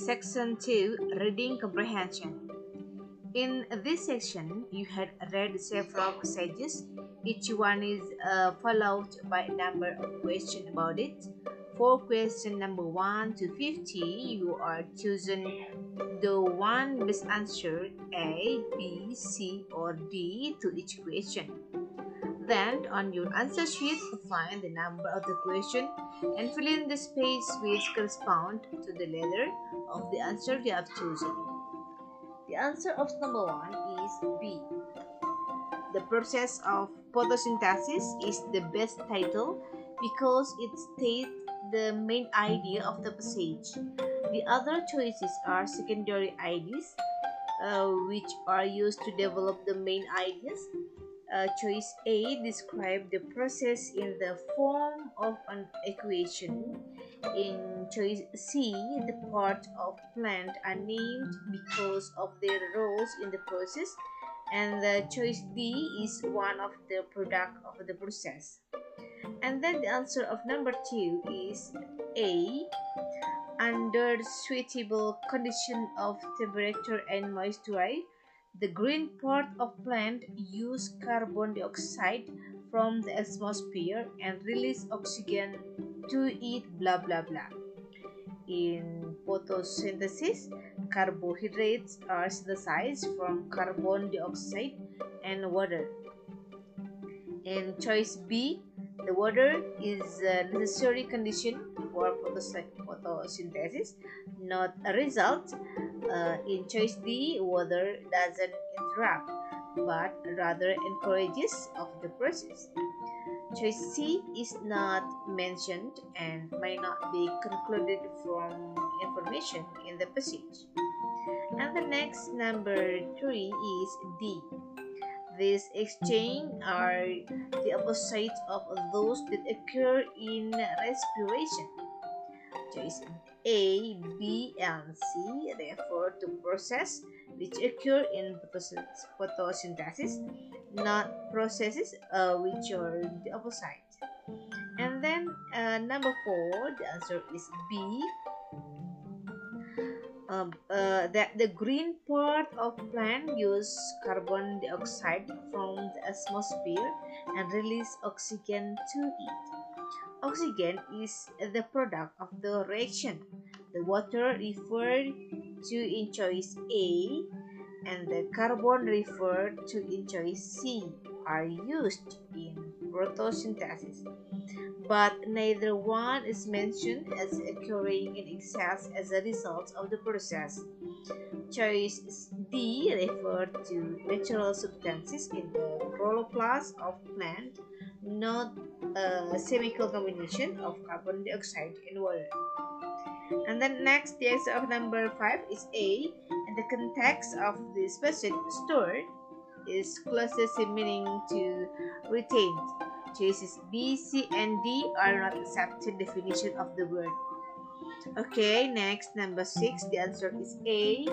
Section 2 Reading Comprehension. In this section, you had read several passages. Each one is uh, followed by a number of questions about it. For question number 1 to 50, you are choosing the one best answer A, B, C, or D to each question. Then, on your answer sheet, find the number of the question and fill in the space which correspond to the letter of the answer you have chosen. The answer of number 1 is B. The process of photosynthesis is the best title because it states the main idea of the passage. The other choices are secondary ideas, uh, which are used to develop the main ideas uh, choice A describe the process in the form of an equation. In choice C, the parts of plant are named because of their roles in the process. And the choice D is one of the product of the process. And then the answer of number two is A. Under suitable condition of temperature and moisture, the green part of plant use carbon dioxide from the atmosphere and release oxygen to eat blah blah blah. In photosynthesis, carbohydrates are synthesized from carbon dioxide and water. In choice B, the water is a necessary condition for photosynthesis, not a result. Uh, in choice D, water doesn't interrupt, but rather encourages of the process. Choice C is not mentioned and may not be concluded from information in the passage. And the next number three is D. These exchange are the opposite of those that occur in respiration. Choice A, B, and C refer to process which occur in photosynthesis, not processes uh, which are the opposite. And then uh, number four, the answer is B. Um, uh, that the green part of plant use carbon dioxide from the atmosphere and release oxygen to it. Oxygen is the product of the reaction. The water referred to in choice A and the carbon referred to in choice C are used in photosynthesis, but neither one is mentioned as occurring in excess as a result of the process. Choice D referred to natural substances in the chloroplast of plant, not a chemical combination of carbon dioxide and water. And then next, the answer of number 5 is A. And the context of the specific stored is closest in meaning to retained. Choices B, C, and D are not accepted definition of the word. Okay, next, number 6, the answer is A.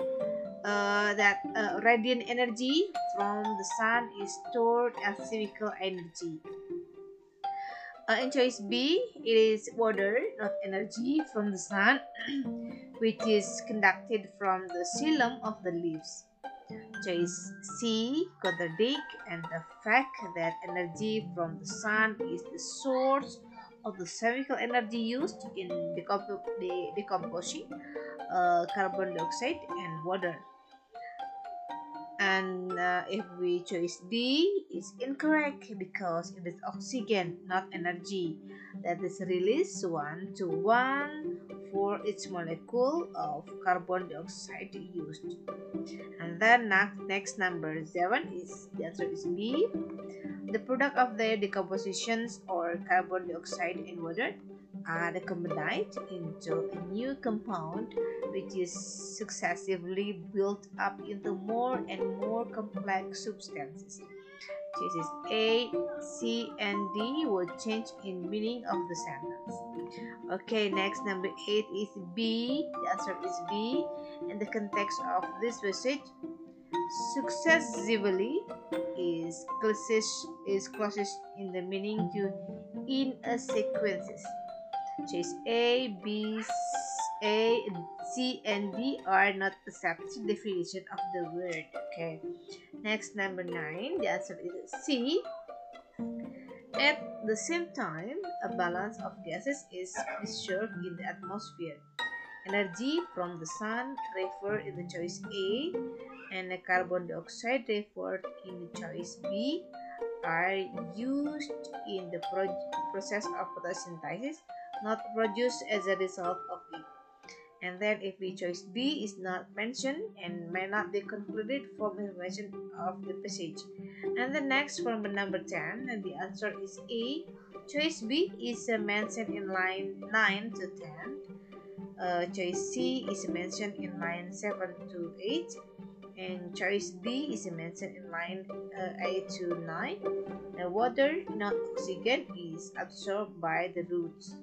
Uh, that uh, radiant energy from the sun is stored as chemical energy. Uh, in choice B, it is water, not energy, from the sun, which is conducted from the xylem of the leaves. Choice C, contradict, and the fact that energy from the sun is the source of the chemical energy used in decomp- decomposing uh, carbon dioxide and water and uh, if we choose D is incorrect because it is oxygen not energy. That is released one to one for each molecule of carbon dioxide used. And then next number seven is the answer is B. The product of the decompositions or carbon dioxide in water are combined into a new compound which is successively built up into more and more complex substances. Choices A, C, and D will change in meaning of the sentence. Okay, next number 8 is B. The answer is B. In the context of this passage, successively is closest is closest in the meaning to in a sequences choice A, B, A, C and D are not accepted definition of the word. Okay. Next, number nine. The answer is C. At the same time, a balance of gases is preserved in the atmosphere. Energy from the sun referred in the choice A and the carbon dioxide referred in the choice B are used in the pro process of photosynthesis, not produced as a result of it and then if we choice B is not mentioned and may not be concluded from information of the passage. And the next from the number 10 and the answer is A. Choice B is mentioned in line 9 to 10. Uh, choice C is mentioned in line 7 to 8 and choice D is mentioned in line uh, 8 to 9. The water, not oxygen, is absorbed by the roots.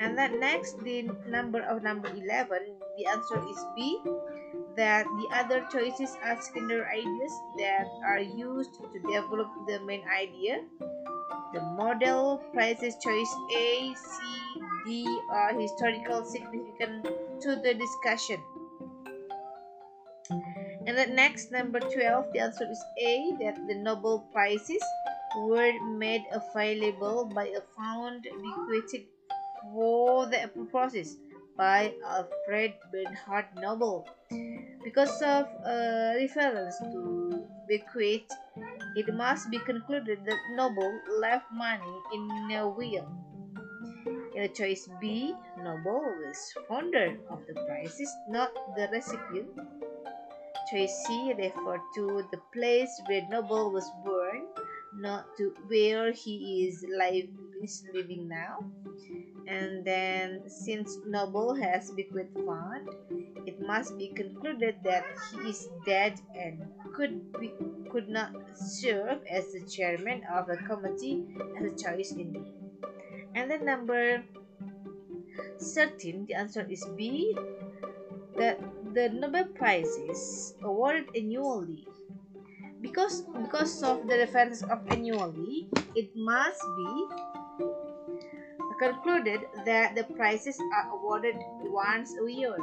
And then next, the number of number 11, the answer is B. That the other choices are secondary ideas that are used to develop the main idea. The model prices choice A, C, D are historical significant to the discussion. And the next number 12, the answer is A, that the Nobel Prizes were made available by a fund bequeathed for the process by Alfred Bernhard Nobel. Because of a reference to bequeath, it must be concluded that Nobel left money in a will. In choice B, Nobel was founder of the prizes, not the recipient. Choice C refer to the place where Nobel was born, not to where he is, live, is living now and then since Nobel has bequeathed fund, it must be concluded that he is dead and could be could not serve as the chairman of the committee as a choice in B. And then number 13, the answer is B. That the Nobel Prize is awarded annually. Because because of the reference of annually, it must be concluded that the prizes are awarded once a year.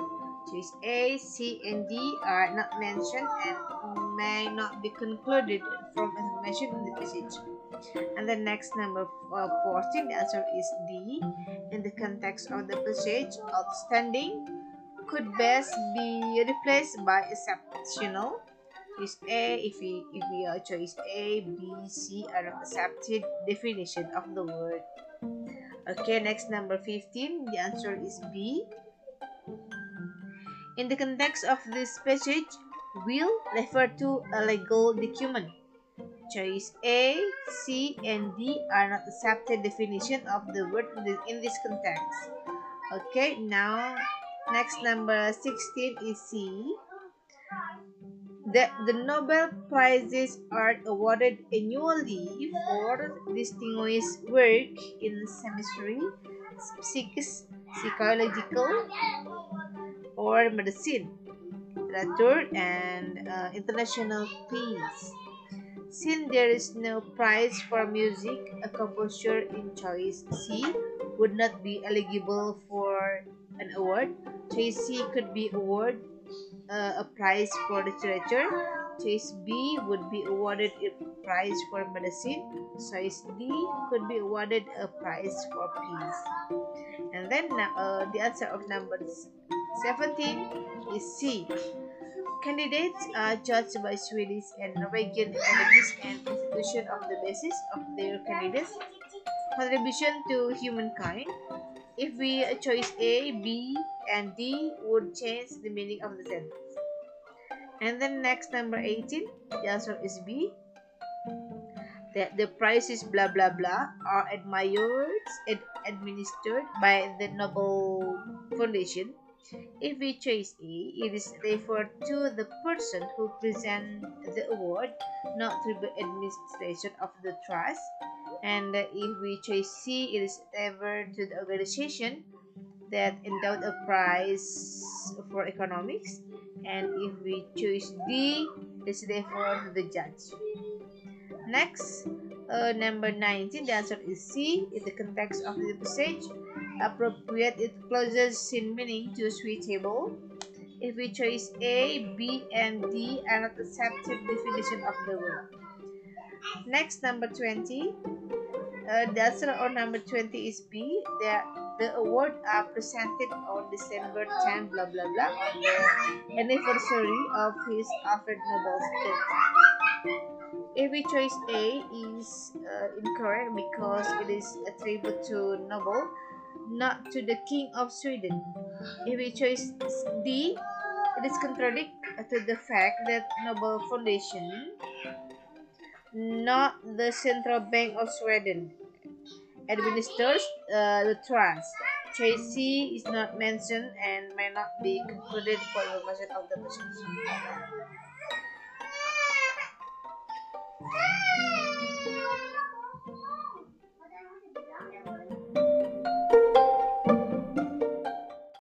Choice A, C, and D are not mentioned and may not be concluded from information in the passage. And the next number uh, 14, the answer is D. In the context of the passage, outstanding could best be replaced by exceptional. Choice A, if we if we are choice A, B, C are accepted definition of the word. Okay, next number 15. The answer is B. In the context of this passage, will refer to a legal document. Choice A, C, and D are not accepted definition of the word in this context. Okay, now next number 16 is C that the Nobel Prizes are awarded annually for distinguished work in chemistry, physics, psychological, or medicine, literature, and uh, international peace. Since there is no prize for music, a composer in choice C would not be eligible for an award. Choice C could be awarded uh, a prize for literature. Choice B would be awarded a prize for medicine. Choice D could be awarded a prize for peace. And then uh, the answer of number 17 is C. Candidates are judged by Swedish and Norwegian academies and institutions on the basis of their candidates' contribution to humankind. If we choose A, B, and D would change the meaning of the sentence. And then next number 18, the answer is B. That the prizes blah blah blah are admired and administered by the Nobel Foundation. If we choose A, it is referred to the person who presents the award, not to the administration of the trust. And if we choose C, it is referred to the organization that endowed a prize for economics and if we choose D it's therefore the judge next uh, number 19 the answer is C in the context of the passage appropriate, it closes in meaning to suitable. If we choose A, B, and D are not accepted definition of the word. Next, number 20. Uh, the answer on number 20 is B. The, the award are presented on December 10, blah blah blah, on the anniversary of his Alfred Nobel's death. We choose A is uh, incorrect because it is a tribute to Nobel, not to the King of Sweden. We choose D, it is contradict to the fact that Nobel Foundation not the Central Bank of Sweden, administers uh, the trust. C is not mentioned and may not be concluded for information of the question.